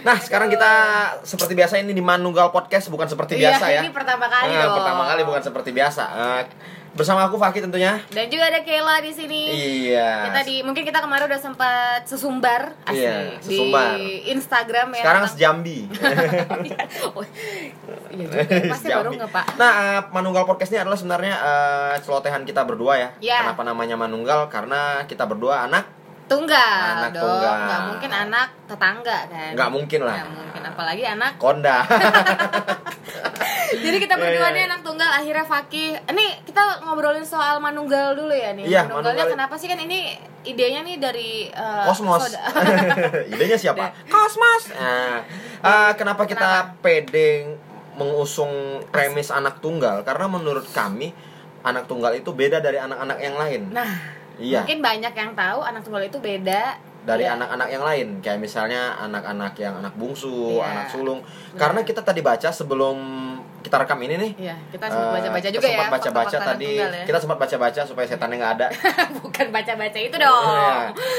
Nah, sekarang kita seperti biasa ini di Manunggal Podcast bukan seperti Iya, biasa ya. ini pertama kali dong. Pertama kali bukan seperti biasa. Eh, bersama aku Fakih tentunya. Dan juga ada Kayla di sini. Iya. Kita di mungkin kita kemarin udah sempat sesumbar asli Iya, sesumbar. di Instagram ya. Sekarang tentang- sejambi. Oh, iya juga, pasti baru Sejambi. nggak pak? Nah, eh, Manunggal Podcast ini adalah sebenarnya eh, celotehan kita berdua ya. Iya. Kenapa namanya Manunggal? Karena kita berdua anak Tunggal Anak dong, tunggal. nggak mungkin anak tetangga kan? nggak mungkin lah. Nggak mungkin, apalagi anak. Konda. Jadi kita Iya, berdua iya, nih anak tunggal, akhirnya Fakih. Ini kita ngobrolin soal manunggal dulu ya nih. Iya, Manunggalnya manunggal. kenapa sih kan ini idenya nih dari eh, Kosmos. Idenya siapa? Kosmos. Nah, eh, kenapa kita pede mengusung premis anak tunggal? Karena menurut kami anak tunggal itu beda dari anak-anak yang lain. Nah, Iya. mungkin banyak yang tahu anak tunggal itu beda dari Iya. anak-anak yang lain kayak misalnya anak-anak yang anak bungsu, Iya. anak sulung. Karena kita tadi baca sebelum kita rekam ini nih. Iya, kita sempat eh, baca-baca kita juga ya. sempat baca-baca fakta-fakta anak tadi. tunggal ya. Kita sempat baca-baca supaya setannya nggak ada. Bukan baca-baca itu dong. Iya,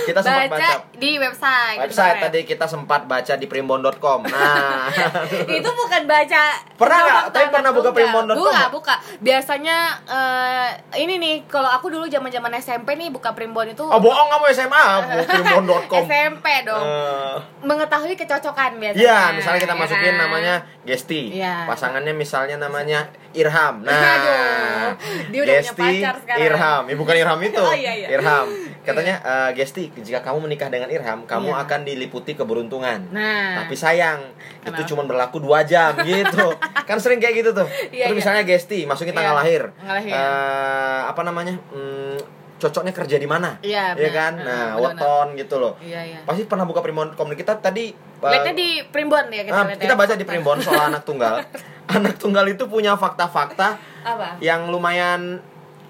kita sempat baca, baca. di website. Website tadi kita sempat baca di primbon.com. Nah, itu bukan baca Pernah nggak? Tapi pernah buka primbon.com buka buka biasanya eh, ini nih kalau aku dulu zaman zaman SMP nih buka primbon itu oh bohong kamu SMA, primbon.com. SMP dong Eh, mengetahui kecocokan biasanya Iya, misalnya kita ya masukin kan? namanya Gesti. Iya. Pasangannya misalnya namanya Irham. Nah, Aduh, dia udah punya Gesti pacar sekarang. Irham. Ya, bukan Irham itu. Oh, iya, iya. Irham. Katanya eh, Gesti, jika kamu menikah dengan Irham, kamu Iya. akan diliputi keberuntungan. nah Tapi sayang, Kenapa? itu cuma berlaku dua jam gitu. kan sering kayak gitu tuh. Iya, Terus iya. misalnya Gesti, masukin tanggal Iya, lahir. tanggal lahir. Eh, apa namanya? Hmm, cocoknya kerja di mana? Iya, Iya benar. kan? Nah, Nah, weton gitu loh. iya iya Pasti pernah buka primbon.com kita tadi lihatnya di primbon ya kita Nah, lihat kita ya. baca di primbon soal anak tunggal. Anak tunggal itu punya fakta-fakta apa yang lumayan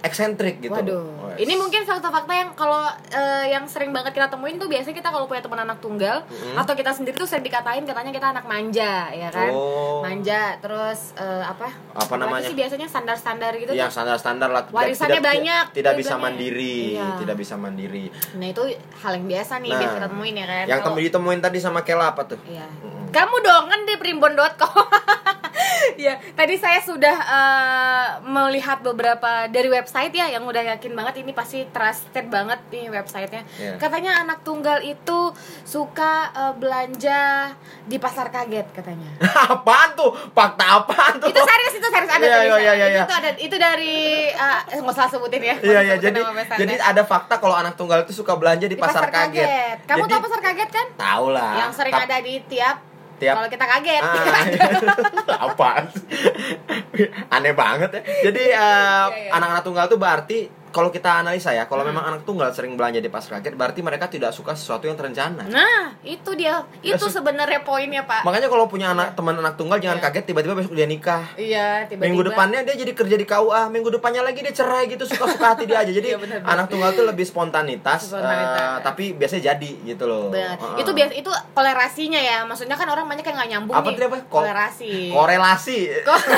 eksentrik gitu. Waduh, Wes. ini mungkin fakta-fakta yang kalau eh, yang sering banget kita temuin tuh biasanya kita kalau punya teman anak tunggal Mm-mm. atau kita sendiri tuh sering dikatain katanya kita anak manja, ya kan? Oh. Manja, terus eh, apa? Apa namanya? sih biasanya standar-standar gitu tuh. standar-standar lah tidak- Warisannya tidak, banyak, tidak tuh bisa mandiri Iya. tidak bisa mandiri Nah itu hal yang biasa nih Nah, biasa kita temuin ya kan? yang tem ditemuin tadi sama Kela apa tuh Iya. Mm-mm. Kamu dong kan di primbon.com. ya, tadi saya sudah eh, melihat beberapa dari website ya yang udah yakin banget ini pasti trusted banget nih websitenya. Iya. Katanya anak tunggal itu suka eh, belanja di pasar kaget katanya. apaan tuh fakta apaan tuh itu serius itu serius ada Iya, tulisan. iya, iya, iya. Itu ada itu dari eh, nggak usah sebutin ya. Iya nggak iya jadi jadi ada fakta kalau anak tunggal itu suka belanja di, di pasar, kaget. Kamu Jadi- tahu pasar kaget kan? tahu lah yang sering ada di tiap Tiap- kalau kita kaget. Ah, apaan sih? aneh banget ya jadi eh, Iya, iya. anak-anak tunggal tuh berarti kalau kita analisa ya Hmm. kalau memang anak tunggal sering belanja di pasar kaget berarti mereka tidak suka sesuatu yang terencana Nah, itu dia. Itu Ya, se- sebenarnya poinnya, Pak. makanya kalau punya anak teman anak tunggal jangan Iya. kaget tiba-tiba besok dia nikah Iya, tiba-tiba. Minggu depannya dia jadi kerja di KUA, minggu depannya lagi dia cerai gitu suka-suka hati dia aja. Jadi Iya, benar, benar. anak tunggal tuh lebih spontanitas, Spontanitas. eh, tapi biasanya jadi gitu loh. Benar. Heeh. Itu biasa itu kolerasinya ya. Maksudnya kan orang banyak yang nggak nyambung apa tadi apa? Ko- Kolerasi. Korelasi. Ko-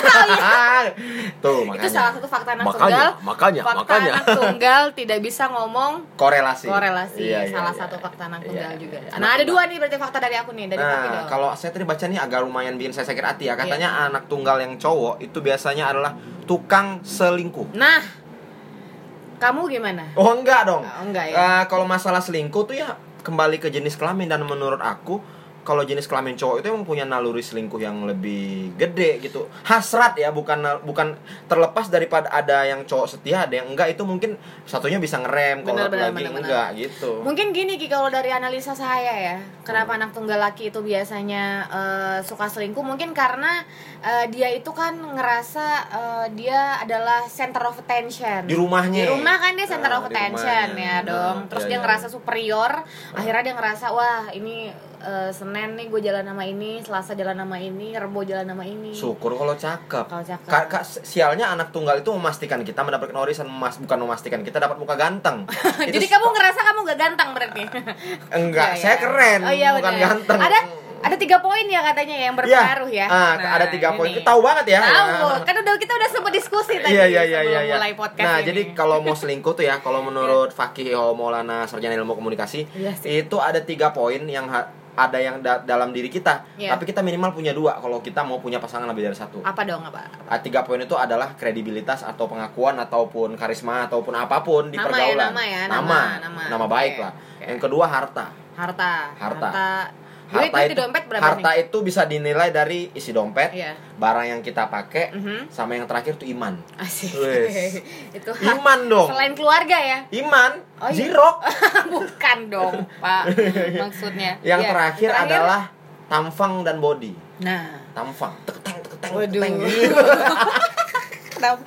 tuh makanya. itu salah satu fakta anak makanya, tunggal. Makanya, fakta makanya. anak tunggal tidak bisa ngomong Korelasi. korelasi. Iya, iya, salah iya. satu fakta anak Iya, tunggal iya, juga. iya. Nah, ada dua nih berarti fakta dari aku nih dari Nah, kalau saya tadi baca nih agak lumayan bikin saya sakit hati ya. Katanya Iya. anak tunggal yang cowok itu biasanya adalah tukang selingkuh. Nah, kamu gimana? Oh enggak dong. Oh, enggak ya. Eh, kalau masalah selingkuh tuh ya kembali ke jenis kelamin dan menurut aku kalau jenis kelamin cowok itu emang punya naluri selingkuh yang lebih gede gitu. Hasrat ya, bukan bukan terlepas daripada ada yang cowok setia, ada yang enggak itu mungkin satunya bisa ngerem kalau lagi benar, benar. enggak gitu. Mungkin gini Ki kalau dari analisa saya ya, kenapa anak tunggal laki itu biasanya eh, suka selingkuh? Mungkin karena eh, dia itu kan ngerasa eh, dia adalah center of attention. Di rumahnya. Di rumah kan dia center Ah, of attention rumahnya. ya dong. Ah, Terus iya, dia iya. ngerasa superior. Akhirnya dia ngerasa wah ini eh, Senin nih gue jalan sama ini, Selasa jalan sama ini, Rebo jalan sama ini. Syukur kalau cakep. Kalau cakep. Ka- ka- sialnya anak tunggal itu memastikan kita mendapatkan warisan emas bukan memastikan kita dapat muka ganteng. Jadi kamu ngerasa kamu gak ganteng berarti? enggak, Iya, saya iya. keren, Oh, iya, bukan benar. ganteng. Ada ada tiga poin ya katanya yang berpengaruh ya. Ah, ada tiga poin. Tahu banget ya. Tahu. Kan udah kita udah sempat diskusi tadi Iya iya iya iya. iya. mulai podcast Nah, ini. jadi kalau mau selingkuh tuh ya, kalau menurut Fakih Maulana Sarjana Ilmu Komunikasi, Iya sih. itu ada tiga poin yang ha- ada yang da- dalam diri kita Iya. tapi kita minimal punya dua kalau kita mau punya pasangan lebih dari satu Apa dong apa? Ah, tiga poin itu adalah kredibilitas atau pengakuan ataupun karisma ataupun apa pun di Nama ya, pergaulan nama ya, nama nama, nama. baik Oke, lah oke. yang kedua harta Harta. Harta. Harta duit di itu dompet berapa harta nih? itu bisa dinilai dari isi dompet Iya. barang yang kita pakai Mhm. sama yang terakhir tuh iman Asik. Itu iman dong selain keluarga ya. iman Oh, iya. Bukan dong, Pak. Maksudnya. yang Iya, terakhir, adalah tamfang dan body Nah, tamfang teketeng teketeng Waduh. teketeng kenapa?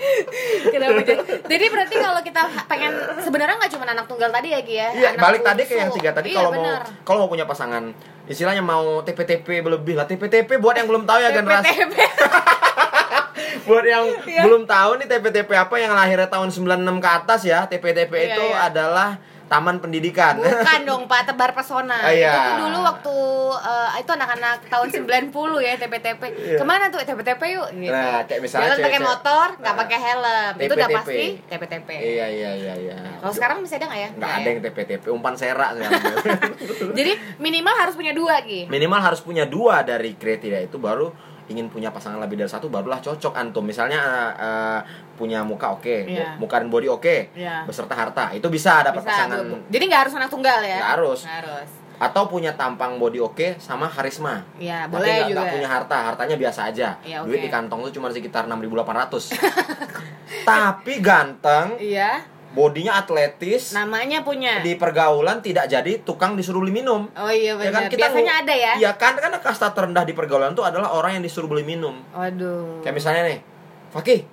Kenapa jadi? Jadi berarti kalau kita pengen sebenarnya nggak cuma anak tunggal tadi ya Gi ya. Iya, Anak balik tadi ke yang tiga tadi Iya, kalau mau kalau mau punya pasangan istilahnya mau TPTP lebih lah TPTP buat yang belum tahu ya generasi buat yang Iya. belum tahu nih TPTP apa yang lahirnya tahun 96 ke atas ya TPTP Iya, itu iya. adalah Taman Pendidikan Bukan dong Pak, tebar pesona. Ah, iya. Itu tuh dulu waktu eh, itu anak-anak tahun 90 ya TPTP. Iya. Ke mana tuh TPTP yuk gitu. Nah, kayak misalnya Jalan pakai motor, nggak Ah. pakai helm. Itu udah pasti TPTP. iya iya iya iya Kalau sekarang masih ada nggak ya? nggak ada ya? yang TPTP umpan serak sekarang. Jadi minimal harus punya dua Gi. minimal harus punya dua dari kriteria itu baru ingin punya pasangan lebih dari satu barulah cocok antum misalnya eh, eh, punya muka oke Iya. muka dan body oke Iya. beserta harta itu bisa dapat Bisa, pasangan Bu. Jadi nggak harus anak tunggal ya? Nggak harus. Harus. atau punya tampang body oke sama karisma Tapi boleh nggak- juga. nggak punya harta, hartanya biasa aja. Iya, Duit oke. di kantong tuh cuma sekitar 6.800. Tapi ganteng, Iya. Bodinya atletis, Namanya punya. di pergaulan tidak jadi tukang disuruh beli minum. Oh iya Ya benar. kan kita Biasanya ada ya. Iya kan karena kasta terendah di pergaulan tuh adalah orang yang disuruh beli minum. Waduh. Kayak misalnya nih, Fakih,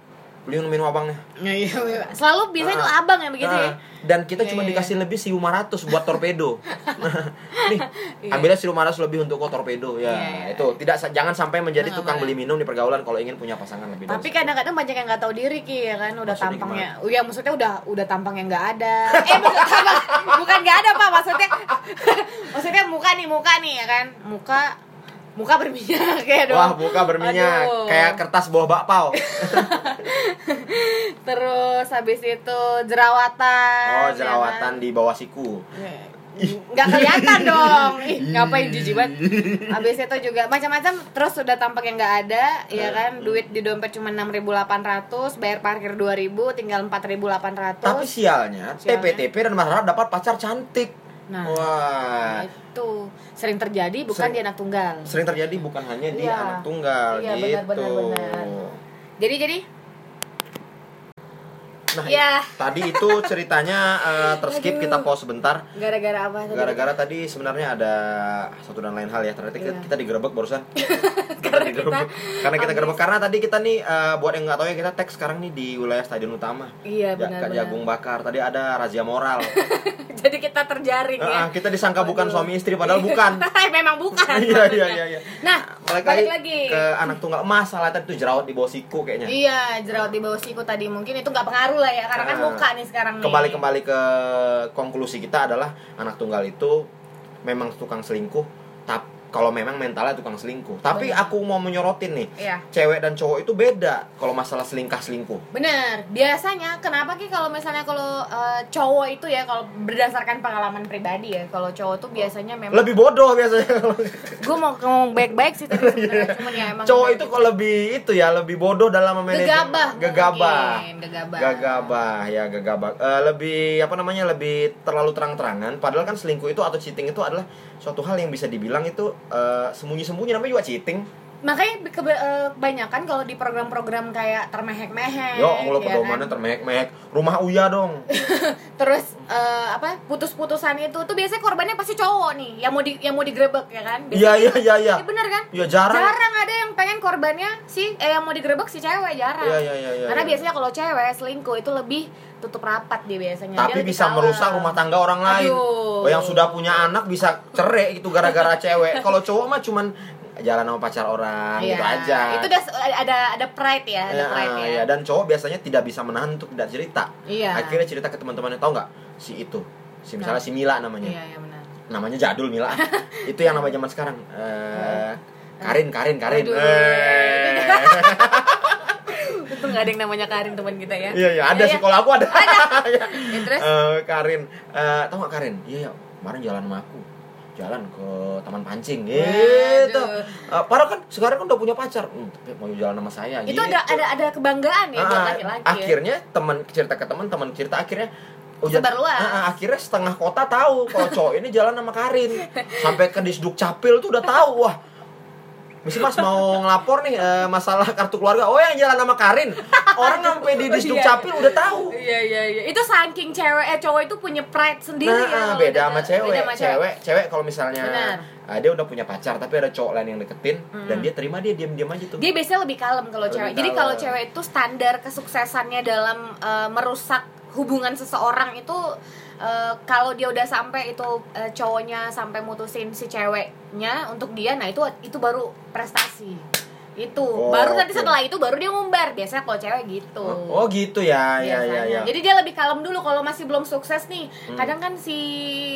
beli minum abangnya. Ya, iya, iya. Selalu biasanya tuh Ah. abang yang begitu ya. Nah, Dan kita Iya, cuma iya, dikasih lebih 1500 buat torpedo. nih, Iya. ambilnya 1500 lebih untuk kok torpedo ya. Iya. Itu tidak jangan sampai menjadi Nggak tukang beli minum di pergaulan kalau ingin punya pasangan lebih Tapi kadang-kadang banyak yang nggak tahu diri ki ya kan, udah Maksudnya tampangnya. Oh ya maksudnya udah udah tampangnya nggak ada. Eh tampang, bukan nggak ada pak, maksudnya maksudnya muka nih muka nih ya kan, muka muka berminyak ya dong. Wah, muka berminyak Aduh. kayak kertas buah bakpao. Terus habis itu jerawatan. Oh, ya jerawatan kan? di bawah siku. nggak kelihatan dong Ih, ngapain jijik banget habis itu juga macam-macam terus sudah tampak yang nggak ada ya kan duit di dompet cuma 6.800 bayar parkir 2.000 tinggal 4.800 Tapi sialnya, Sialnya. TPTP dan berharap dapat pacar cantik. Nah. Wah, itu sering terjadi bukan Sering- di anak tunggal sering terjadi bukan hanya di Iya. anak tunggal Iya, gitu. benar, benar, benar. jadi jadi Nah, Ya. tadi itu ceritanya eh, terskip Aduh. kita pause sebentar. gara-gara apa tadi? Gara-gara tadi sebenarnya ada satu dan lain hal ya. Ternyata kita, Iya. kita digerebek barusan. kita Karena digerebek. kita Karena kita gerebek karena tadi kita nih eh, buat yang nggak tahu ya kita teks sekarang nih di wilayah Stadion Utama. iya Ja- benar Kak Jagung bakar. Tadi ada razia moral. jadi kita terjaring Eh, ya eh, kita disangka bukan Aduh. suami istri padahal bukan. memang bukan Iya iya iya iya. nah Balik, balik lagi, ke anak tunggal masalah tadi tuh jerawat di bawah siku kayaknya. Iya, jerawat di bawah siku tadi mungkin itu nggak pengaruh lah ya, karena kan muka nih sekarang nih. kembali kembali ke konklusi kita adalah anak tunggal itu memang tukang selingkuh tapi kalau memang mentalnya tukang selingkuh. Tapi Benar. aku mau menyorotin nih Iya. cewek dan cowok itu beda kalau masalah selingkah selingkuh. Bener, biasanya kenapa ki kalau misalnya kalau eh, cowok itu ya kalau berdasarkan pengalaman pribadi ya, kalau cowok tuh biasanya memang lebih bodoh biasanya gue mau ngomong baik-baik sih tadi sebenarnya cuman ya emang cowok itu kok lebih itu ya lebih bodoh dalam memanage gegabah. Gegabah. Mungkin, gegabah. Gegabah ya gegabah. Eh, lebih apa namanya lebih terlalu terang-terangan. Padahal kan selingkuh itu atau cheating itu adalah suatu hal yang bisa dibilang itu eh, sembunyi-sembunyi namanya juga cheating makanya eh, kebanyakan kalau di program-program kayak termehek-mehek Yo, Allah ya pedomannya kan? termehek-mehek. Rumah Uya dong. terus eh, apa putus-putusan itu tuh biasanya korbannya pasti cowok nih yang mau di yang mau digrebek ya kan Iya, iya, iya, iya. Iya bener kan Ya jarang. jarang ada yang pengen korbannya si eh yang mau digrebek si cewek jarang Iya, iya, iya, iya, karena iya. biasanya kalau cewek selingkuh itu lebih tutup rapat dia biasanya Dia Tapi lebih bisa merusak rumah tangga orang lain. Aduh. Oh, yang sudah punya anak bisa cerai gitu gara-gara cewek. Kalau cowok mah cuman jalan sama pacar orang Iya. gitu aja. itu udah ada ada pride ya ada Ya, pride ya iya. dan cowok biasanya tidak bisa menahan untuk tidak cerita. Iya. Akhirnya cerita ke teman-temannya tahu nggak? Si itu. Si misalnya si Mila namanya. iya iya benar Namanya jadul Mila. itu yang namanya zaman sekarang. Eh, Karin, Karin, Karin. Aduh. Eh. itu nggak ada yang namanya Karin teman kita ya Iya, iya, ada Iya, sih iya. kalau aku ada. Ada. Iya. Ya, terus? Eh, Karin, eh tau gak Karin? Iya, ya, kemarin jalan sama aku. Jalan ke taman pancing gitu. Uh, padahal kan sekarang kan udah punya pacar. Hmm, tapi mau jalan sama saya itu gitu. ada ada ada kebanggaan ya buat Ah, laki-laki ya. akhirnya teman cerita ke teman teman cerita akhirnya udah Sebar luas. Ah, akhirnya setengah kota tahu kalau cowok ini jalan sama Karin sampai ke disduk capil tuh udah tahu wah Misi mas mau ngelapor nih eh, masalah kartu keluarga Oh yang jalan sama Karin Orang sampai di disduk Iya. capil udah tahu Iya iya iya. Itu saking cewek eh cowok itu punya pride sendiri Nah, ya. beda udah- sama cewek. beda sama cewek, cewek kalau misalnya Benar. ah, dia udah punya pacar tapi ada cowok lain yang deketin dan dia terima dia diam-diam aja tuh. Dia biasanya lebih kalem kalau cewek. Jadi kalem. kalau cewek itu standar kesuksesannya dalam eh, merusak hubungan seseorang itu eh, kalau dia udah sampai itu eh, cowoknya sampai mutusin si ceweknya untuk dia, nah itu itu baru prestasi. Itu. Oh, baru nanti setelah itu baru dia ngumbar. Biasanya kalau cewek gitu. Oh gitu ya, ya ya ya. Jadi dia lebih kalem dulu kalau masih belum sukses nih. Hmm. Kadang kan si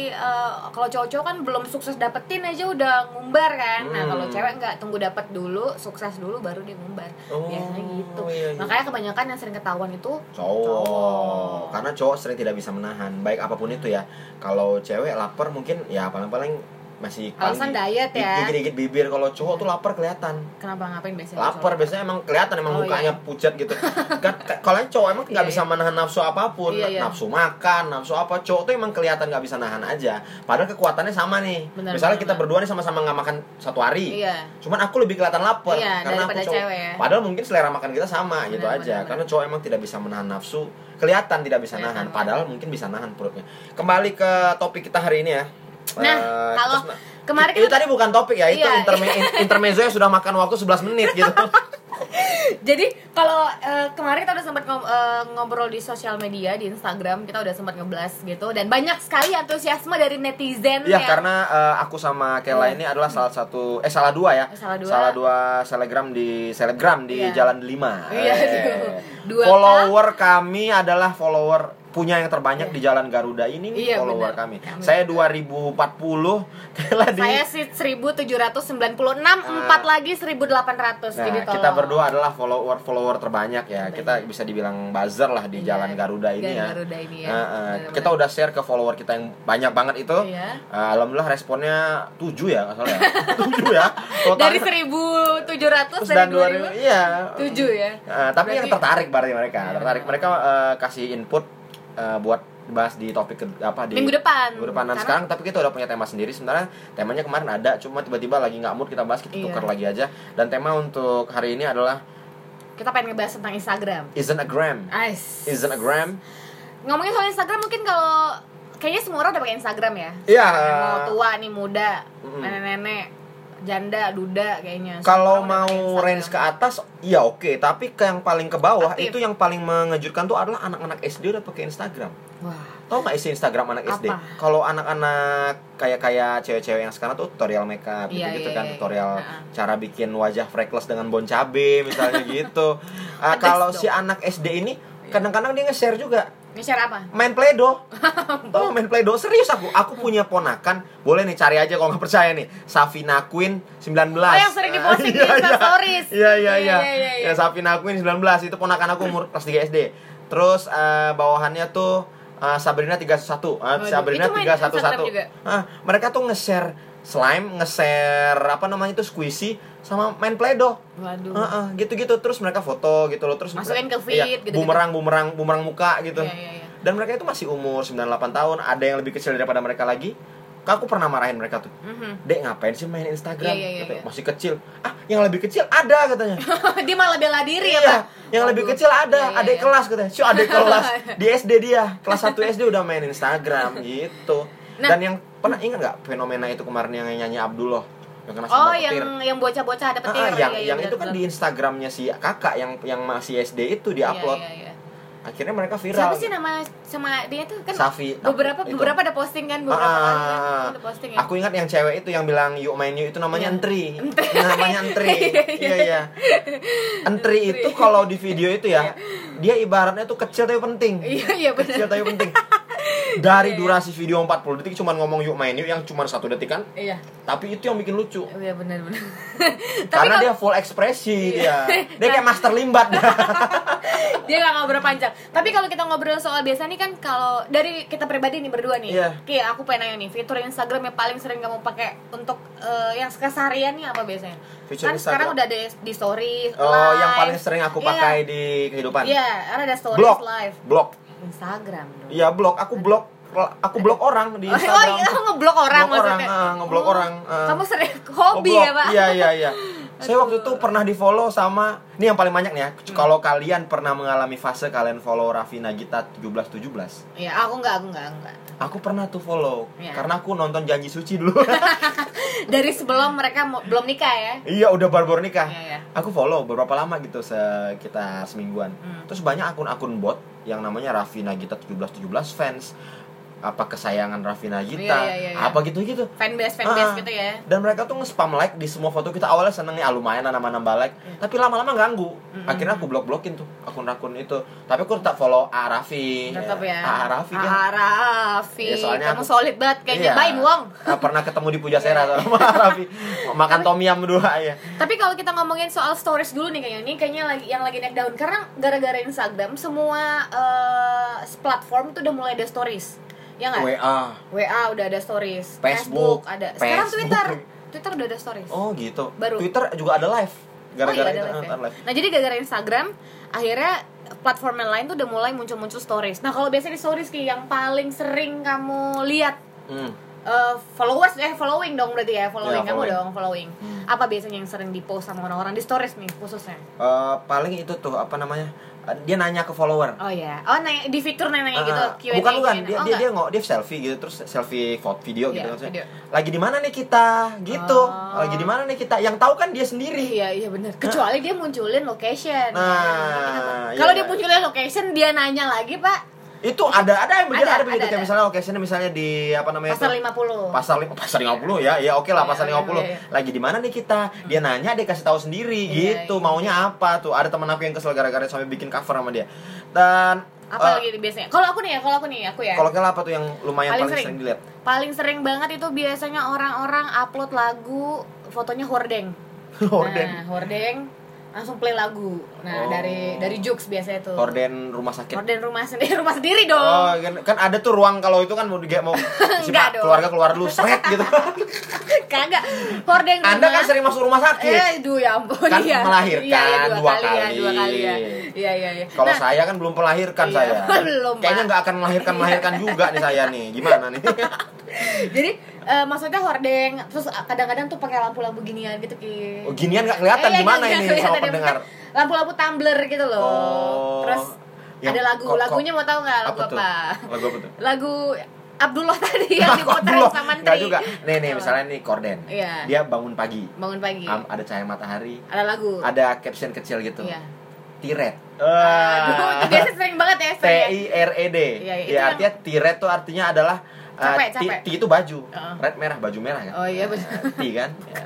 eh, kalau cowok-cowok kan belum sukses dapetin aja udah ngumbar kan. Nah, Hmm. kalau cewek nggak tunggu dapet dulu, sukses dulu baru dia ngumbar. Oh, Biasanya gitu. iya, iya. Makanya kebanyakan yang sering ketahuan itu cowok. Karena cowok sering tidak bisa menahan, baik apa pun itu ya. Kalau cewek lapar mungkin ya paling-paling masih Alasan diet ya. Gigit-gigit bibir kalau cowok tuh lapar kelihatan. kenapa ngapain biasanya? lapar cowok? biasanya emang kelihatan emang Oh, mukanya iya. pucat gitu kan ka- kalau cowok emang nggak Iya, bisa iya. menahan nafsu apa pun Iya, iya. nafsu makan nafsu apa cowok tuh emang kelihatan nggak bisa nahan aja padahal kekuatannya sama nih Benar, misalnya benar, kita benar. berdua nih sama-sama nggak makan satu hari Iya. cuman aku lebih kelihatan lapar Iya, karena aku cowok cewek ya. padahal mungkin selera makan kita sama gitu Benar, aja benar, karena cowok emang tidak bisa menahan nafsu kelihatan tidak bisa nahan banget. padahal mungkin bisa nahan perutnya kembali ke topik kita hari ini ya Nah, Eh, kalau terus- kemarin itu kan- tadi bukan topik ya, itu Iya. interme intermezzo yang sudah makan waktu 11 menit gitu. Jadi kalau eh, kemarin kita udah sempat ngob- eh, ngobrol di sosial media di Instagram kita udah sempat ngeblas gitu dan banyak sekali antusiasme dari netizen Iya, yang karena eh, aku sama Kela Iya. ini adalah salah satu eh salah dua ya. Eh, salah dua. selegram di selebgram di Iya. Jalan 5. Iya, dua K. follower kami adalah follower punya yang terbanyak di Jalan Garuda ini nih Iya, follower benar. kami. Kami Saya juga. 2040, Kela di saya sih 1796 empat lagi 1800 Nah, jadi kita berdua adalah follower follower terbanyak ya. Kita bisa dibilang buzzer lah di Iya, Jalan Garuda ini Jalan ya. Garuda ini ya. Nah, Benar-benar. kita udah share ke follower kita yang banyak banget itu. Iya. Eh, Alhamdulillah responnya 7 ya, nggak salah ya. 7 ya. dari Totalnya- 1700 terus dari dan 2000 2000 iya. 7 ya. Eh, tapi yang Berarti- tertarik berarti mereka, Iya. tertarik mereka eh, kasih input eh, buat bahas di topik ke- apa di Minggu depan. Minggu depan. Karena- sekarang tapi kita udah punya tema sendiri. Sebenarnya temanya kemarin ada, cuma tiba-tiba lagi nggak mood kita bahas, kita Iya. tukar lagi aja. Dan tema untuk hari ini adalah Kita pengen ngebahas tentang Instagram. isn't a gram. A gram? Ngomongin soal Instagram mungkin kalau kayaknya semua orang udah pakai Instagram ya. Iya. Mau tua nih muda, Mm-mm. nenek-nenek, janda, duda kayaknya. Kalau mau range ke atas, iya oke. Tapi ke yang paling ke bawah Aktif. itu yang paling mengejutkan tuh adalah anak-anak SD udah pakai Instagram. Wah. Tahu nggak isi Instagram anak SD? Apa? Kalau anak-anak kayak kayak cewek-cewek yang sekarang tuh tutorial makeup Iya, gitu-gitu iya, kan, iya. tutorial Heeh. cara bikin wajah freckles dengan bon cabe misalnya gitu. Pedes kalau si anak SD ini Iya. kadang-kadang dia nge-share juga Ini share apa? main Play-Doh. Tahu main Play-Doh serius aku. Aku punya ponakan, boleh nih cari aja kalau nggak percaya nih. Safina Queen 19. Oh, yang sering diposting di Iya, iya. Instastories. Iya iya Iya, iya. iya. Ya Safina Queen 19 itu ponakan aku umur kelas 3 SD. Terus eh, bawahannya tuh eh, Sabrina 31. Ah, Waduh, Sabrina itu main Instagram 311. juga? Ah, mereka tuh nge-share slime, nge-share apa namanya itu squishy sama main Play-Doh. Waduh. Heeh, gitu-gitu terus mereka foto gitu loh terus Masukin mereka- ke feed, iya, gitu-gitu. bumerang bumerang bumerang muka gitu Iya, iya, iya. dan mereka itu masih umur 98 tahun ada yang lebih kecil daripada mereka lagi aku pernah marahin mereka tuh Mhm. dek ngapain sih main Instagram Iya, iya, iya, iya. masih kecil ah yang lebih kecil ada katanya Dia malah bela diri ya, iya Pak. yang lebih Waduh. kecil ada Iya, iya, adik iya. kelas katanya Syuk, adik kelas di SD dia kelas 1 SD udah main Instagram gitu Nah. dan yang pernah ingat nggak fenomena itu kemarin yang nyanyi Abdullah yang kena Oh, yang petir yang bocah-bocah ada Ah, petir. ah, yang Iya, iya, yang benar, itu kan di Instagramnya si kakak yang yang masih SD itu diupload iya, iya. akhirnya mereka viral Siapa sih nama sama dia tuh kan Safi beberapa itu. beberapa ada posting kan beberapa Ah, kali ah, kan ah. ada posting ya. Aku ingat yang cewek itu yang bilang yuk main yuk itu namanya Iya. Entri. Namanya Entri. Iya, Iya. Entri itu kalau di video itu ya, dia ibaratnya tuh kecil tapi penting. Iya iya Kecil benar. tapi penting. Dari Iya, iya. durasi video 40 detik cuma ngomong yuk main yuk yang cuma satu detik kan, Iya. tapi itu yang bikin lucu. Iya benar benar. Karena dia full ekspresi Iya. dia. Dia kayak master limbat. dia nggak ngobrol panjang tapi kalau kita ngobrol soal biasa nih kan kalau dari kita pribadi nih berdua nih Iya. Ki aku pengen nanya nih fitur Instagram yang paling sering kamu pakai untuk eh, yang keseharian nih apa biasanya Fitur kan sekarang Instagram. udah ada di story Oh, live. yang paling sering aku Iya. pakai di kehidupan. iya kan ada blog. live Blog. Instagram dong Iya, blog. Aku blog aku blog orang di Oh, Instagram. iya, kamu ngeblok orang Blok orang, maksudnya. ah, ngeblok Oh, orang, ah. Kamu sering hobi Oh, ya. Pak? Iya, iya, iya. Saya waktu itu pernah di follow sama ini yang paling banyak nih ya. Hmm. Kalau kalian pernah mengalami fase kalian follow Raffi Nagita 17 17. Iya, aku enggak, aku enggak, aku enggak. Aku pernah tuh follow Iya. karena aku nonton Janji Suci dulu. Dari sebelum mereka belum nikah ya. iya, udah baru-baru nikah. Iya, iya. Aku follow beberapa lama gitu sekitar semingguan. Hmm. Terus banyak akun-akun bot yang namanya Raffi Nagita 17 17 fans. Apa kesayangan Raffi Nagita? Iya, iya, iya, iya. Apa gitu-gitu. Fanbase, fanbase Ah, gitu ya. Dan mereka tuh nge-spam like di semua foto kita awalnya seneng nih, ah lumayan lah nambah-nambah like. Iya. Tapi lama-lama ganggu. Mm-mm. Akhirnya aku blok-blokin tuh akun-akun itu. Tapi aku tetap follow A Raffi. Tetap ya. A Raffi kan. Ah, Raffi. Iya, soalnya Kamu aku- solid banget kayaknya. Iya. Bain Wong. Ah, pernah ketemu di Pujasera sama A Raffi. Makan tom yum berdua ya. Tapi kalau kita ngomongin soal stories dulu nih kayaknya ini kayaknya lagi yang lagi naik daun karena gara-gara Instagram semua eh, platform tuh udah mulai ada stories. Ya nggak? WA. WA udah ada stories, Facebook. ada. Sekarang Facebook. Twitter, Twitter udah ada stories. Oh gitu. Baru. Twitter juga ada live. Gara-gara oh, iya, live, ya? live. Nah jadi gara-gara Instagram akhirnya platform yang lain tuh udah mulai muncul-muncul stories. Nah kalau biasanya di stories Ki, yang paling sering kamu lihat Hmm. eh, followers eh following dong berarti ya following kamu following. dong following. Hmm. Apa biasanya yang sering di post sama orang-orang di stories nih khususnya? Eh, paling itu tuh apa namanya? Dia nanya ke follower. Oh ya, oh nanya, di fitur nanya gitu Ah, Q&A. bukan bukan Q&A. dia Oh, dia dia nggak dia selfie gitu terus selfie foto video gitu Iya, maksudnya. video. lagi di mana nih kita gitu Oh. lagi di mana nih kita yang tahu kan dia sendiri Iya iya benar. Kecuali dia munculin location. Nah, kalau iya. dia munculin location dia nanya lagi pak. Itu ada ada yang begitu Ada, ada, begitu ada, kayak ada. misalnya locationnya misalnya di apa namanya Pasar itu? 50 pasar lima pasar 50 ya ya oke lah Iya, pasar iya, 50 iya, iya. lagi di mana nih kita dia nanya dia kasih tahu sendiri Iya, gitu iya. maunya apa tuh ada teman aku yang kesel gara-gara sampai bikin cover sama dia dan Apa eh, lagi biasanya? Kalau aku nih ya, kalau aku nih aku ya. kalau kalian apa tuh yang lumayan Paling paling, sering. sering. dilihat Paling sering banget itu biasanya orang-orang upload lagu fotonya hordeng. horden Nah, hordeng langsung play lagu. Nah, Oh. dari dari Jux biasanya tuh. horden rumah sakit Horden rumah sendiri, rumah sendiri dong. Oh, kan, kan ada tuh ruang kalau itu kan mau di mau si Enggak Pak, dong. keluarga keluar dulu seret gitu. Kagak. Hordeng rumah. Anda kan sering masuk rumah sakit. Eh, duh ya ampun Kan iya. melahirkan Iya, iya, dua, dua kali, ya, kali. dua kali ya. Iya, iya, iya. Kalau Nah, saya kan belum melahirkan Iya, saya. belum, Kayaknya nggak akan melahirkan melahirkan juga nih saya nih. Gimana nih? jadi eh, maksudnya hordeng terus kadang-kadang tuh pakai lampu-lampu ginian gitu ki. Oh, ginian nggak kelihatan Eh, gimana nggak ini sama ya, pendengar. Lampu-lampu tumbler gitu loh. Oh. Terus Yang ada lagu, kok- lagunya mau tahu nggak lagu apa? Lagu apa tuh? Lagu Abdullah tadi yang belum. sama Menteri. Nggak juga. Nih nih misalnya nih korden. Iya. Dia bangun pagi. bangun pagi. Am, ada cahaya matahari. ada lagu. Ada caption kecil gitu. Iya. Tiret. Aduh, itu biasa sering banget ya, T ya. I R E D. Iya, iya, Ya yang- artinya tiret tuh artinya adalah uh, Capek, ti, capek. ti itu baju. Heeh. Red merah, baju merah kan. Oh iya benar. Uh, Ti kan. Ya.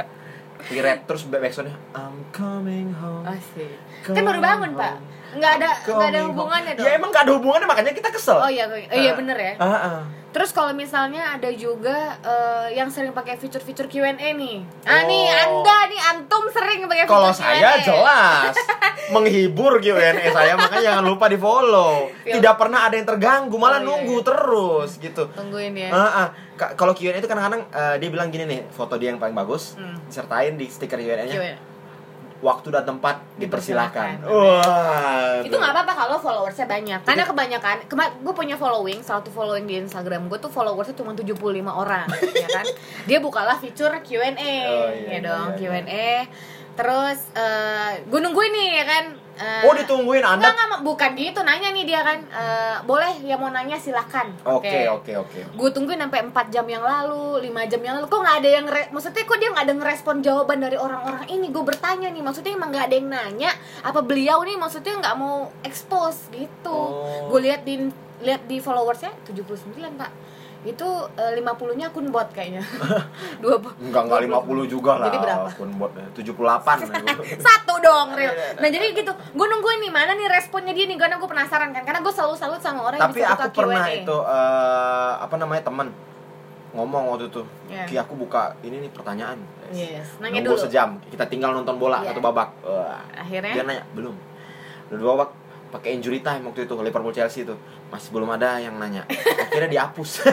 Tiret terus back- backsoundnya I'm coming home. Oh sih. Kan baru bangun, Pak. Nggak ada I'm nggak ada hubungannya home. dong. Ya emang gak ada hubungannya makanya kita kesel. Oh iya, oh, iya bener ya. Ah, ah. Terus kalau misalnya ada juga eh, yang sering pakai fitur-fitur Q&A nih. Ah Oh. nih Anda nih antum sering pakai fitur Kalau saya jelas menghibur Q&A saya makanya jangan lupa di follow. Iya. Tidak pernah ada yang terganggu, malah Oh, iya, nunggu iya. terus gitu. Tungguin ya. Ah. Ka- Kalau Q&A itu kadang-kadang eh, dia bilang gini nih, foto dia yang paling bagus, Hmm. disertain di stiker Q&A-nya, Q&A. Waktu dan tempat dipersilakan. Dipersilakan. Wah. Itu nggak apa-apa kalau followersnya banyak. Karena kebanyakan, gue punya following, satu following di Instagram gue tuh followersnya cuma 75 orang, ya kan? Dia bukalah fitur Q&A, Oh, ya iya, dong iya, Q&A. Terus eh gue nungguin nih ya kan. Eh, Oh, ditungguin Anda. Enggak, enggak, bukan gitu nanya nih dia kan. eh, boleh yang mau nanya silakan. Oke, oke, oke. Gue tungguin sampai 4 jam yang lalu, 5 jam yang lalu. Kok nggak ada yang maksudnya kok dia nggak ada ngerespon jawaban dari orang-orang ini? Gue bertanya nih, maksudnya emang nggak ada yang nanya apa beliau nih maksudnya nggak mau expose gitu. Oh. Gue lihat di lihat di followersnya 79, Pak. Itu eh, 50-nya akun bot kayaknya. Dua Enggak, enggak 50 juga lah. Jadi berapa? Akun bot 78. satu dong real nah jadi gitu gue nungguin nih mana nih responnya dia nih karena gue penasaran kan karena gue selalu salut sama orang Tapi yang bisa aku buka pernah Q&A. itu eh, apa namanya teman ngomong waktu itu. Iya. Ki aku buka ini nih pertanyaan. yes nanya Nunggu dulu sejam. Kita tinggal nonton bola Iya. satu babak. Wah. akhirnya Dia nanya, "Belum." Udah dua babak. Pakai injury time waktu itu Liverpool Chelsea itu masih belum ada yang nanya akhirnya dihapus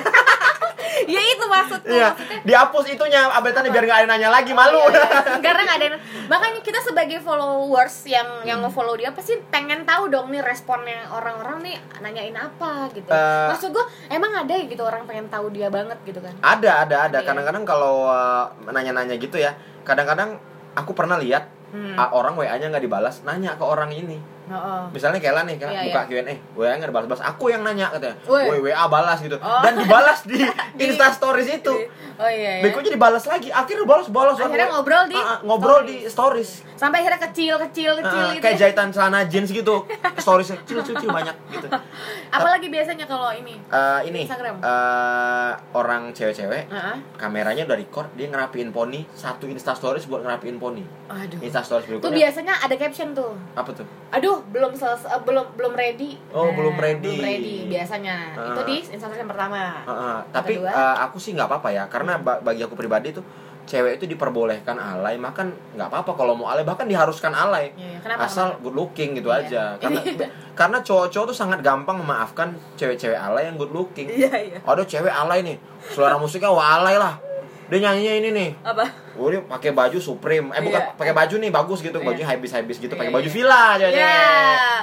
ya itu maksudku Iya, maksudnya dihapus itunya update biar nggak ada nanya lagi malu. Iya, iya. karena nggak ada yang- makanya kita sebagai followers yang yang Hmm. nge-follow dia pasti pengen tahu dong nih responnya orang-orang nih nanyain apa gitu Eh. maksud gue emang ada ya gitu orang pengen tahu dia banget gitu kan ada, ada, ada. Iya. Kadang-kadang kalau uh, nanya-nanya gitu ya, kadang-kadang aku pernah lihat Hmm. orang WA-nya nggak dibalas, nanya ke orang ini. Oh, Misalnya Kela nih, Kela Iya, buka Q&A, WA nggak dibalas-balas, aku yang nanya katanya. Woi. WA balas gitu. Oh. Dan dibalas di Insta Stories itu. oh iya, iya. Bekonya dibalas lagi, akhirnya balas balas Akhirnya ngobrol di ah, ngobrol stories. di stories. sampai akhirnya kecil kecil kecil Ah, gitu kayak ya. jahitan celana jeans gitu. Stories kecil kecil kecil, banyak gitu. apalagi biasanya kalau ini Eh, ini Instagram. eh, orang cewek-cewek Heeh. kameranya udah record dia ngerapiin poni satu insta stories buat ngerapiin poni aduh insta stories tuh berikutnya biasanya ada caption tuh apa tuh aduh belum selesai eh, belum belum ready Nah, Oh, belum ready. belum ready biasanya Ah. itu di Instagram yang pertama Heeh, tapi kedua? eh, aku sih nggak apa-apa ya karena ba- bagi aku pribadi tuh cewek itu diperbolehkan alay makan nggak apa-apa kalau mau alay bahkan diharuskan alay Iya, iya. kenapa asal kenapa? good looking gitu Iya. aja karena karena cowok-cowok tuh sangat gampang memaafkan cewek-cewek alay yang good looking iya iya ada cewek alay nih selera musiknya wah alay lah dia nyanyinya ini nih apa Oh dia pakai baju Supreme, eh bukan Iya. pakai baju nih bagus gitu, Iya. baju habis habis gitu, pakai Iya, baju iya. villa aja Iya.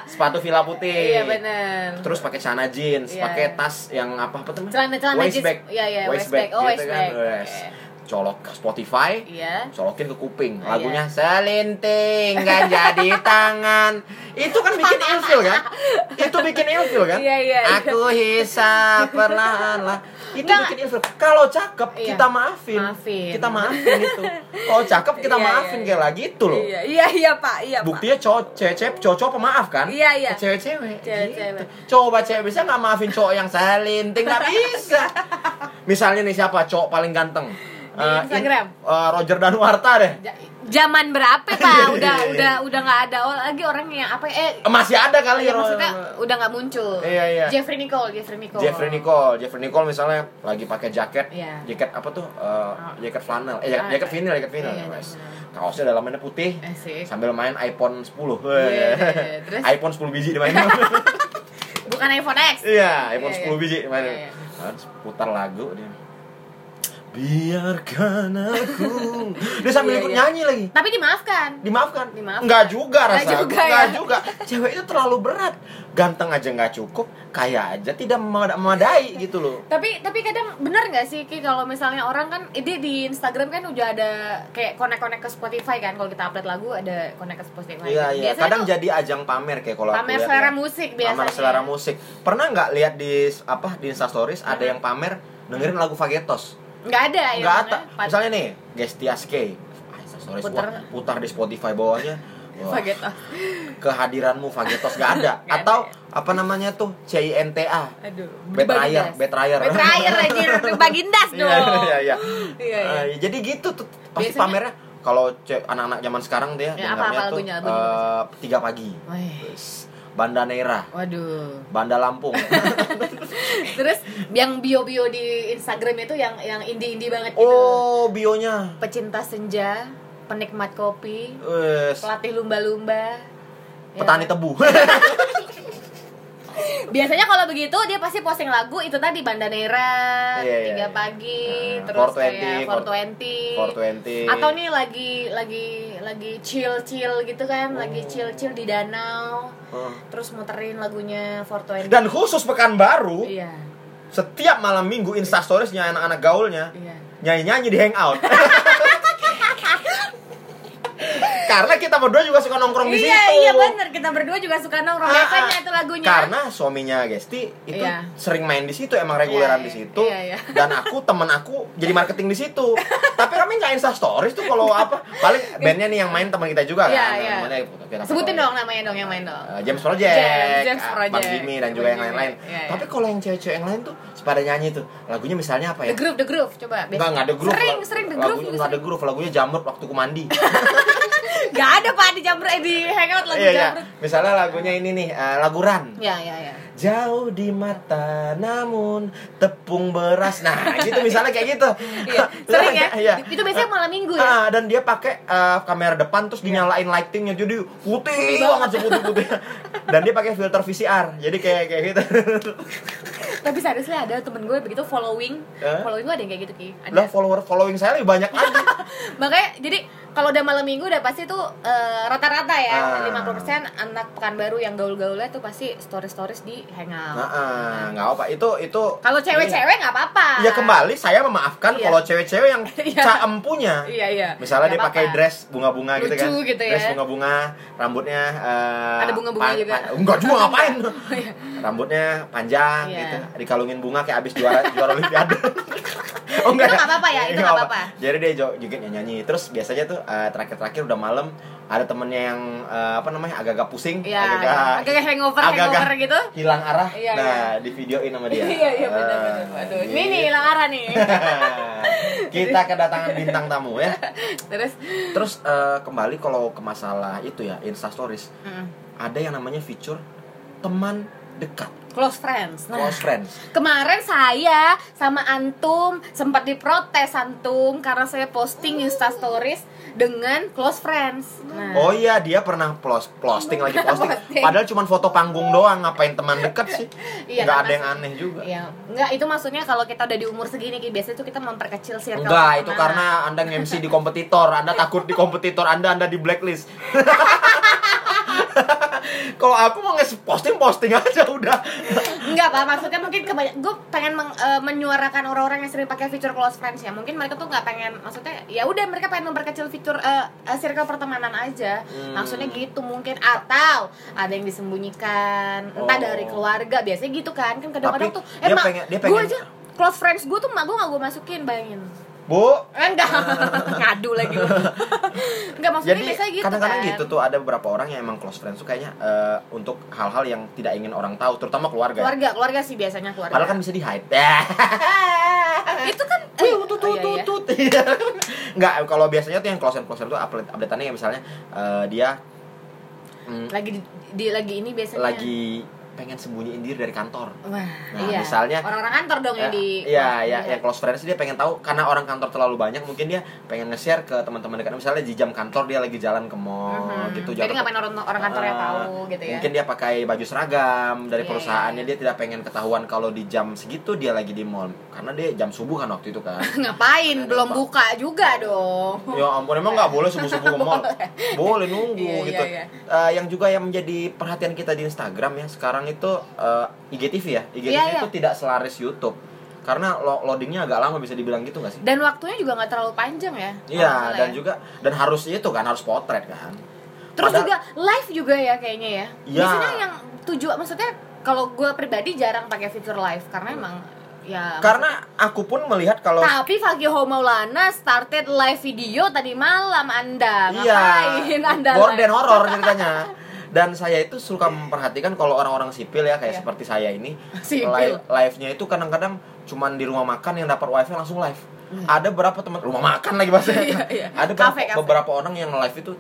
sepatu villa putih, iya benar terus pakai celana jeans, Iya. pakai tas yang apa apa tuh? celana celana waist jeans. bag, iya iya waist waist bag oh gitu waist kan, bag. Oke. colok ke Spotify, iya colokin ke kuping, lagunya selinting kan jadi tangan, itu kan bikin ilfil kan, itu bikin ilfil kan, Iya, iya, iya. aku hisap perlahan lah, itu Nggak. bikin ilfil. Kalau cakep Iya. kita maafin, Maafin. kita maafin itu. Kalau cakep kita Iya, maafin iya, kayak lagi itu loh. iya iya iya pak iya pak Buktinya cowok cewek cowok pemaaf kan? Iya, iya. Cewek-cewek. Cewek-cewek. Gitu. Coba cewek bisa nggak maafin cowok yang selinting nggak bisa. Misalnya nih siapa cowok paling ganteng? Eh, Instagram? eh, Roger Danuarta deh. Zaman berapa pak udah udah udah nggak ada oh, lagi orang yang apa eh Masih ada kali ya, maksudnya udah nggak muncul Iya, iya. Jeffrey Nicole Jeffrey Nicole Jeffrey Nicole, Jeffrey Nicole misalnya lagi pakai jaket, Iya. jaket apa tuh? Eh, jaket flanel, eh jaket, Ah, jaket vinyl, jaket vinyl. iya, iya, Wes. benar. Kaosnya dalamannya putih, Asik. sambil main iPhone 10. Iya, iya, iya. Terus? iPhone 10 biji dimainin. bukan iPhone X iya, iPhone Iya, 10 iya. biji dimainin. Iya, iya. Terus putar lagu dia. Biarkan aku. Dia sambil Iya, ikut iya. nyanyi lagi. tapi dimaafkan Dimaafkan? Dimaafkan. Enggak juga Nggak rasanya. juga, Nggak ya? juga. Cewek itu terlalu berat. Ganteng aja nggak cukup, kaya aja tidak memad- memadai gitu loh. tapi tapi kadang benar nggak sih Ki kalau misalnya orang kan ini di Instagram kan udah ada kayak connect-connect ke Spotify kan kalau kita upload lagu ada connect ke Spotify Iya iya. Biasanya Kadang tuh jadi ajang pamer kayak kalau aku pamer lihat selera ya. musik biasanya Pamer selera musik. Pernah nggak lihat di apa di Insta Stories ada yang pamer dengerin lagu Fagetos? Nggak ada ya Nggak ada. Misalnya nih, Gestias K. Ah, wah, putar di Spotify bawahnya. Wah, Fagetos. kehadiranmu Fagetos nggak ada. Nggak Atau ada. apa namanya tuh CINTA. aduh Betrayer, betrayer. betrayer anjir bagindas dong Iya iya iya. Iya, iya. Eh, jadi gitu tuh pasti Biasanya- pamernya kalau anak-anak zaman sekarang dia Ya, dengarnya apa tuh lagunya, lagunya eh, tiga pagi. Terus, Banda Neira, waduh Banda Lampung. terus yang bio-bio di Instagram itu yang yang indie-indie banget gitu oh, bionya. pecinta senja penikmat kopi Wes, pelatih lumba-lumba Ya. petani tebu. biasanya kalau begitu dia pasti posting lagu itu tadi Bandanera Iya, iya, tiga iya. pagi Nah, terus 420, kayak 420 420. atau nih lagi lagi lagi chill chill gitu kan lagi Oh. chill chill di danau Oh. terus muterin lagunya 420 Dan khusus Pekanbaru, iya setiap malam minggu Insta Storiesnya anak-anak gaulnya iya nyanyi-nyanyi di hangout. Karena kita berdua juga suka nongkrong di situ. iya iya bener kita berdua juga suka nongkrong Ah, biasanya ah. itu lagunya Karena suaminya Gesti itu Iya. sering main di situ emang reguleran Iya, di iya. situ. Iya, iya. Dan aku temen aku jadi marketing di situ. Tapi kami nggak Insta Stories tuh kalau apa. Paling bandnya nih yang main teman kita juga Iya, kan. iya. Namanya kita sebutin tahu. dong namanya dong yang main dong Eh, James Project, James, James ah, Project. Bang Jimmy dan juga yang lain-lain. Iya, iya. Tapi kalau yang cewek-cewek yang lain tuh pada nyanyi tuh lagunya misalnya apa ya? The Groove, The Groove, coba Enggak, enggak ada groove. Sering, sering The lagunya Groove juga enggak ada groove, lagunya jamur waktu ku mandi. Gak ada pak di jamret eh, di hangout lagu Iya, iya. jamret Misalnya lagunya ini nih, eh, lagu Ran. Ya, ya, ya. Jauh di mata namun tepung beras. Nah, gitu misalnya kayak gitu. Iya, sering ya. Iya. Itu biasanya malam minggu ya. Ah, dan dia pakai eh, kamera depan terus dinyalain lightingnya jadi putih banget seputih putih. Dan dia pakai filter VCR. Jadi kayak kayak gitu. Tapi seharusnya ada temen gue begitu following. Eh? Following gue ada yang kayak gitu Ki. Lah Ada. follower following saya lebih banyak lagi. Makanya jadi kalau udah malam minggu udah pasti tuh eh, rata-rata ya Ah. 50% anak pekanbaru yang gaul-gaulnya tuh pasti stories-stories di hangout. Nah, ah, nggak apa itu itu Kalau cewek-cewek nggak apa-apa. Ya kembali saya memaafkan Iya. kalau cewek-cewek yang Iya. caem punya. Iya, iya. Misalnya Nggak dia pakai dress bunga-bunga gitu kan. Gitu ya. Dress bunga-bunga, rambutnya eh, Ada bunga-bunga juga. enggak juga ngapain. Iya. rambutnya panjang Iya. gitu. Dikalungin bunga kayak abis juara juara olimpiade. Oh Itu nggak apa-apa ya, itu Nggak apa-apa. Jadi dia joget nyanyi. Terus biasanya tuh eh, terakhir-terakhir udah malam ada temennya yang eh, apa namanya agak-agak pusing, Iya, agak-agak agak hangover, agak-agak hangover gitu. hilang arah. Iya, nah, iya. di videoin sama dia. Iya, iya benar benar. Ah, gitu. ini nih hilang arah nih. kita kedatangan bintang tamu ya. Terus Terus eh, kembali kalau ke masalah itu ya Insta Stories, mm, ada yang namanya fitur teman dekat, close friends. Nah, close friends. Kemarin saya sama Antum sempat diprotes Antum karena saya posting Insta Stories dengan close friends. Nah, Oh iya dia pernah plos posting lagi posting. Posting. Padahal cuma foto panggung doang, ngapain teman dekat sih? Iya, Nggak ada yang aneh juga. Iya, enggak itu maksudnya kalau kita udah di umur segini kayak biasa itu kita memperkecil circle. Enggak, itu karena Anda nge-MC di kompetitor, Anda takut di kompetitor Anda Anda di blacklist. Kalau aku mau nge-posting posting aja udah. Enggak pak, maksudnya mungkin kebanyak gue pengen meng- eh, menyuarakan orang-orang yang sering pakai fitur close friends ya. Mungkin mereka tuh nggak pengen, maksudnya ya udah mereka pengen memperkecil fitur eh, eh, circle pertemanan aja. Hmm. Maksudnya gitu mungkin atau ada yang disembunyikan, entah Oh. dari keluarga biasanya gitu kan. Kan kadang-kadang tuh, dia mak, pengen- dia gue aja close friends gue tuh mak gue nggak gue masukin bayangin. Bu, enggak ngadu lagi enggak maksudnya Jadi biasanya gitu kadang-kadang kan. gitu tuh ada beberapa orang yang emang close friends tuh kayaknya eh, untuk hal-hal yang tidak ingin orang tahu, terutama keluarga. ya. Keluarga, keluarga sih biasanya keluarga. Padahal kan bisa di hide. itu kan eh, Tuh, tuh, tuh, oh, iya, tuh, iya. tuh. Nggak, kalau biasanya tuh yang close and close tuh update updateannya ya misalnya eh, dia mm, lagi di, di- lagi ini biasanya lagi pengen sembunyiin diri dari kantor. Wah, Nah, iya. misalnya- orang-orang kantor dong yang Ya, di Iya, iya, Iya. yang close friends dia pengen tahu karena orang kantor terlalu banyak mungkin dia pengen nge-share ke teman-teman dekat misalnya di jam kantor dia lagi jalan ke mall Mhm. gitu Jadi ngapain orang orang kantornya Ah, tahu gitu ya. Mungkin dia pakai baju seragam dari Iya, perusahaannya iya, dia tidak pengen ketahuan kalau di jam segitu dia lagi di mall karena dia jam subuh kan waktu itu kan. ngapain? Nah, Belum buka juga dong. ya ampun emang nggak boleh subuh subuh ke mall. boleh nunggu Iya, gitu. iya, Eh, yang juga yang menjadi perhatian kita di Instagram ya sekarang itu eh, IGTV ya. IGTV Iya, iya. itu tidak selaris YouTube. Karena lo- loadingnya agak lama bisa dibilang gitu nggak sih? Dan waktunya juga nggak terlalu panjang ya. Iya, dan ya. juga dan harus itu kan harus potret kan. Terus Padahal- juga live juga ya kayaknya ya. Iya. Biasanya yang tujuan maksudnya kalau gue pribadi jarang pakai fitur live karena emang ya karena aku pun melihat kalau tapi Fakih Maulana started live video tadi malam Anda iya ngapain Anda gorden horor ceritanya. Dan saya itu suka memperhatikan kalau orang-orang sipil ya kayak Iya. seperti saya ini live live-nya itu kadang-kadang cuman di rumah makan yang dapat wifi langsung live. Ada beberapa teman rumah makan lagi bahasanya. Hmm. Iya, iya. Ada beberapa, Kafe, kafe. beberapa orang yang live itu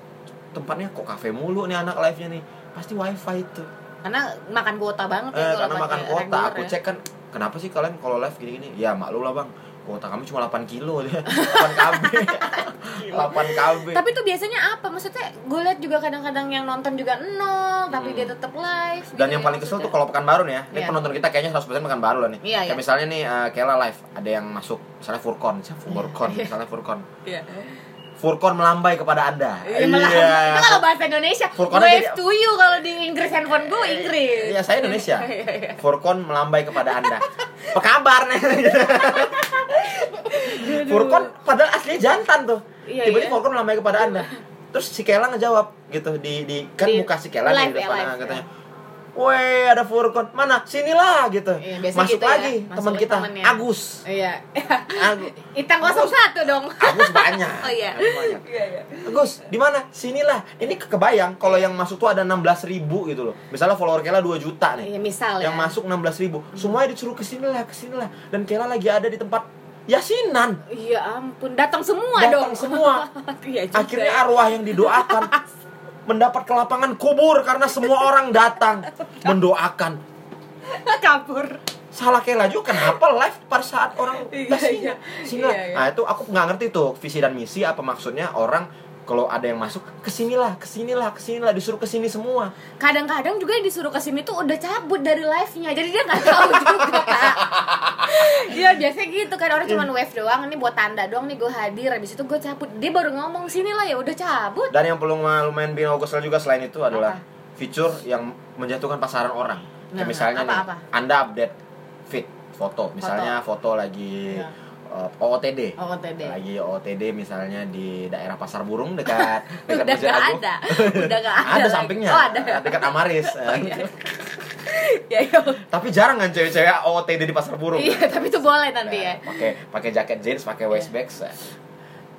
tempatnya kok kafe mulu nih anak live-nya nih. Pasti wifi itu. karena makan kuota banget ya Eh, kalau karena makan kuota, aku ya. cek kan kenapa sih kalian kalau live gini-gini? Ya maklum lah bang, kuota kami cuma 8 kilo dia, 8 KB, 8 KB. tapi tuh biasanya apa maksudnya gue liat juga kadang-kadang yang nonton juga nol tapi Hmm. dia tetap live Dan gitu yang ya paling kesel tuh kalau pekan baru nih ya, ini Iya. penonton kita kayaknya 100% pekan baru lah nih. Kayak iya. misalnya nih uh, Kela live, ada yang masuk, misalnya Furkon, misalnya Furkon, Iya. misalnya Furkon. Iya. Furkon melambai kepada anda. Iya, malah- itu kalau bahasa Indonesia Furkon wave jadi- to you kalau di Inggris handphone gue Inggris Iya, saya Indonesia. Iya, iya. Furkon melambai kepada anda. Apa kabar nih? Furkon padahal aslinya jantan tuh. Iya, Tiba-tiba iya. Furkon melambai kepada anda. Terus si Kela ngejawab gitu di di kan Di- muka si Kela live di ya, depan live, katanya. Weh, ada Furkon. Mana? Sinilah gitu. Iya, Masuk gitu ya. lagi teman Masukin kita, temennya. Agus. iya Agus. Itang 01 dong Agus banyak. Oh, iya. Agus banyak. iya iya Agus, di mana? Sinilah. Ini ke- kebayang kalau yang masuk tuh ada 16.000 ribu gitu loh. Misalnya follower Kela 2 juta nih. Iya, misal Yang ya. masuk 16.000 ribu. Semuanya disuruh ke sinilah, ke sinilah. Dan Kela lagi ada di tempat yasinan. Iya ampun, datang semua Datang dong. semua. iya juga. Akhirnya arwah yang didoakan mendapat kelapangan kubur karena semua orang datang mendoakan. kabur Salah Kela juga kenapa live pada saat orang Iya, singa. iya. Iya, iya. Nah, itu aku nggak ngerti tuh visi dan misi apa maksudnya orang kalau ada yang masuk ke sinilah, ke sinilah, ke sinilah disuruh ke sini semua. kadang-kadang juga yang disuruh ke sini tuh udah cabut dari live-nya jadi dia nggak tahu juga Iya biasanya gitu kan. Orang cuma wave doang. Ini buat tanda doang nih gue hadir. Habis itu gue cabut. Dia baru ngomong sini lah. Ya udah cabut. Dan yang perlu lumayan bikin aku kesel juga selain itu adalah Apa? fitur yang menjatuhkan pasaran orang. Kayak Nah, misalnya apa, nih, apa? Anda update feed foto, misalnya foto, lagi Iya. Uh, OOTD. OOTD. Lagi OOTD misalnya di daerah Pasar Burung dekat dekat udah Agung. ada udah nggak ada ada sampingnya oh ada dekat Amaris iya. ya, ya. tapi jarang kan cewek-cewek OOTD di pasar burung iya tapi itu boleh nanti ya pakai pakai jaket jeans pakai waist bag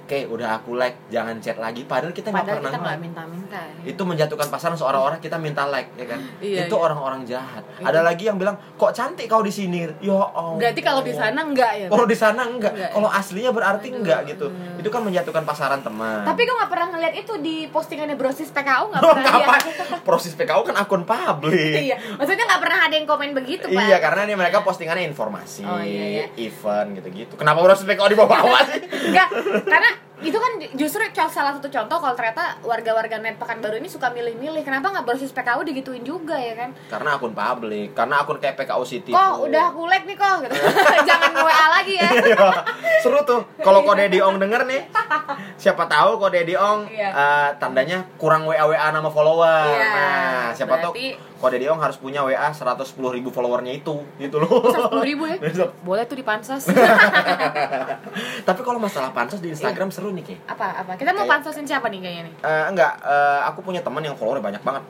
oke udah aku like jangan chat lagi padahal kita nggak pernah kita like. minta-minta ya. itu menjatuhkan pasaran seorang orang kita minta like ya kan Iya, itu iya. orang-orang jahat Itu. ada lagi yang bilang kok cantik kau di sini ya oh berarti kalau di sana enggak ya kalau di sana enggak, Enggak, ya? kalau aslinya berarti Aduh. enggak gitu itu kan menjatuhkan pasaran teman tapi gue nggak pernah ngeliat itu di postingannya brosis PKU nggak pernah ngapain? lihat proses PKU kan akun publik iya maksudnya nggak pernah ada yang komen begitu pak Iya, karena ini mereka postingannya informasi, Oh, iya, iya. event gitu-gitu. Kenapa proses PKU dibawa-bawa sih? Enggak, karena itu kan justru salah satu contoh kalau ternyata warga-warga net Pekanbaru ini suka milih-milih. Kenapa nggak bersis PKU digituin juga ya kan? karena akun publik, karena akun kayak PKU City. Kok tuh. udah kulek nih kok gitu. Jangan WA lagi ya. Iya, Seru tuh. Kalau Kode Ong denger nih, siapa tahu Kode Ong Iya. eh, tandanya kurang WA WA nama follower. Iya, Nah, siapa berarti- tahu Kode Ong harus punya WA 110 ribu followernya itu, gitu loh. Sepuluh ribu ya? Boleh tuh di pansos. Tapi kalau masalah pansos di Instagram seru nih, Ki. apa apa? Kita mau Kayak- pansosin siapa nih kayaknya nih? Eh, enggak, eh, aku punya teman yang followernya banyak banget.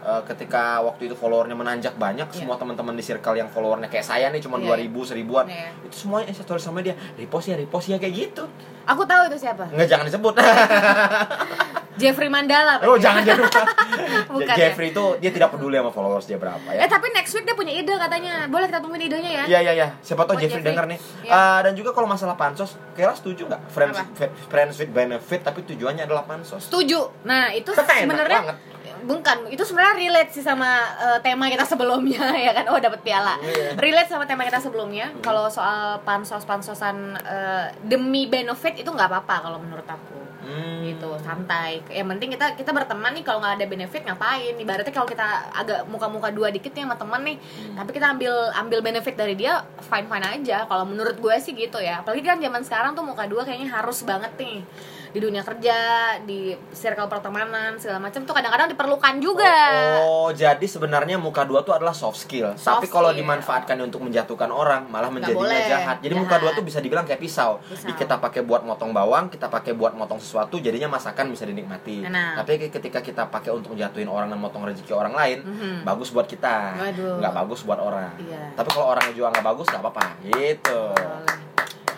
Eh, ketika waktu itu followernya menanjak banyak, Iya. semua teman-teman di circle yang followernya kayak saya nih cuma Iya, 2000, seribuan. Iya. Itu semuanya story sama dia, repost ya, repost ya kayak gitu. Aku tahu itu siapa. Enggak jangan disebut. Jeffrey Mandala. oh, jangan jangan. Bukan Jeffrey itu dia tidak peduli sama followers dia berapa ya. Eh tapi next week dia punya ide katanya. Boleh kita tungguin idenya ya? Iya iya iya. Siapa tahu Oh, Jeffrey, Jeffrey. denger nih. Iya. Eh, dan juga kalau masalah pansos, Kayla setuju nggak? Friends, friends with benefit tapi tujuannya adalah pansos. Setuju. Nah, itu sebenarnya banget. bukan itu sebenarnya relate sih sama eh, tema kita sebelumnya ya kan. Oh, dapat piala. Iya. Relate sama tema kita sebelumnya. Kalau soal pansos-pansosan eh, demi benefit itu nggak apa-apa kalau menurut aku. Hmm. gitu santai. Yang penting kita kita berteman nih kalau nggak ada benefit ngapain? Ibaratnya kalau kita agak muka-muka dua dikit nih sama teman nih Hmm. tapi kita ambil ambil benefit dari dia fine fine aja. Kalau menurut gue sih gitu ya. Apalagi kan zaman sekarang tuh muka dua kayaknya harus banget nih di dunia kerja di circle pertemanan segala macam tuh kadang-kadang diperlukan juga Oh, jadi sebenarnya muka dua tuh adalah soft skill. Soft Tapi kalau dimanfaatkan untuk menjatuhkan orang, malah menjadinya boleh. jahat. Jadi Jahat. muka dua tuh bisa dibilang kayak pisau. Pisau. Di- Kita pakai buat motong bawang, kita pakai buat motong sesuatu, jadinya masakan bisa dinikmati. Enak. Tapi ketika kita pakai untuk jatuhin orang dan motong rezeki orang lain, Mhm. bagus buat kita, nggak bagus buat orang. Iya. Tapi kalau orangnya juga nggak bagus, nggak apa-apa. Gitu. Boleh.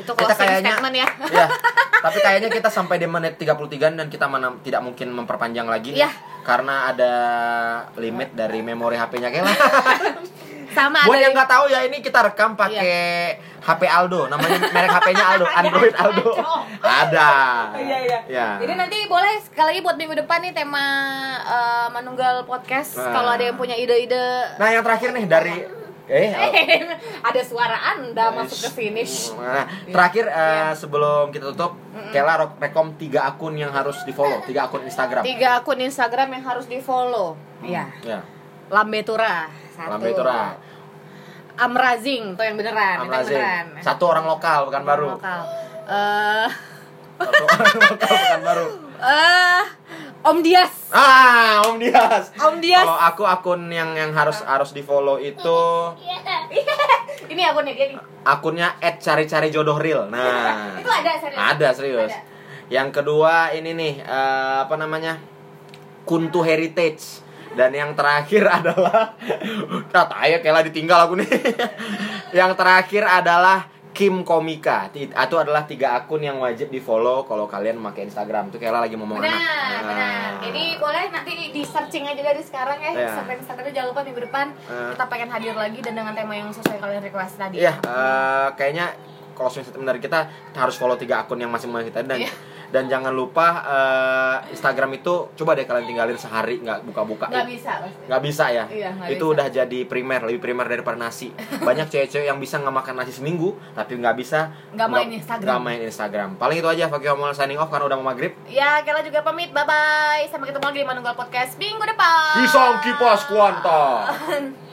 Itu Kita kayaknya- statement ya ya, tapi kayaknya kita sampai di menit 33 dan kita mana tidak mungkin memperpanjang lagi Iya. karena ada limit dari memori HP-nya Kela. sama Buat ada yang nggak tahu ya ini kita rekam pakai HP Aldo, namanya merek HP-nya Aldo, Android Aldo. Ada. Iya iya. Ya. Jadi nanti boleh sekali lagi buat minggu depan nih tema eh, menunggal podcast. Nah. Kalau ada yang punya ide-ide. Nah, yang terakhir nih dari eh ada suara Anda masuk ke finish. Nah, terakhir Iya. sebelum kita tutup, Kela ro- rekom tiga akun yang harus di follow, tiga akun Instagram. Tiga akun Instagram yang harus di follow. Iya. Ya, Lambetura. Satu. Lambe Tura, Amrazing tuh yang beneran. itu yang Amrazing. beneran. Satu orang lokal, bukan baru. Lokal. Eh Satu orang lokal, bukan baru. eh Om Dias. Ah, Om Dias. Om Dias. Kalau aku akun yang yang harus harus di follow itu Ini akunnya dia nih. akunnya @cari-cari jodoh real. Nah, Itu ada serius. ada serius. Ada. Yang kedua ini nih eh, apa namanya? Kuntu Heritage. Dan yang terakhir adalah Nah, ya kela ditinggal aku nih. yang terakhir adalah Kim Komika. Itu adalah tiga akun yang wajib di follow kalau kalian memakai Instagram. Itu Kela lagi ngomong Benar, anak. Nah. benar. Ini boleh nanti di searching aja dari sekarang ya. Iya. Sampai Instagramnya jangan lupa minggu depan Eh. kita pengen hadir lagi dan dengan tema yang sesuai kalian request tadi. Iya, eh, kayaknya closing statement dari kita kita harus follow tiga akun yang masing-masing kita dan Iya. Dan jangan lupa eh, Instagram itu coba deh kalian tinggalin sehari nggak buka-buka. Nggak bisa pasti. Nggak bisa ya? Iya, nggak itu bisa. udah jadi primer lebih primer daripada nasi. Banyak cewek-cewek yang bisa nggak makan nasi seminggu tapi nggak bisa Nggak main Instagram. nggak main Instagram. Paling itu aja Fakih Omol signing off karena udah mau maghrib. Ya Kela juga pamit. Bye bye sampai ketemu lagi di Manunggal Podcast minggu depan. Pisang kipas kuanta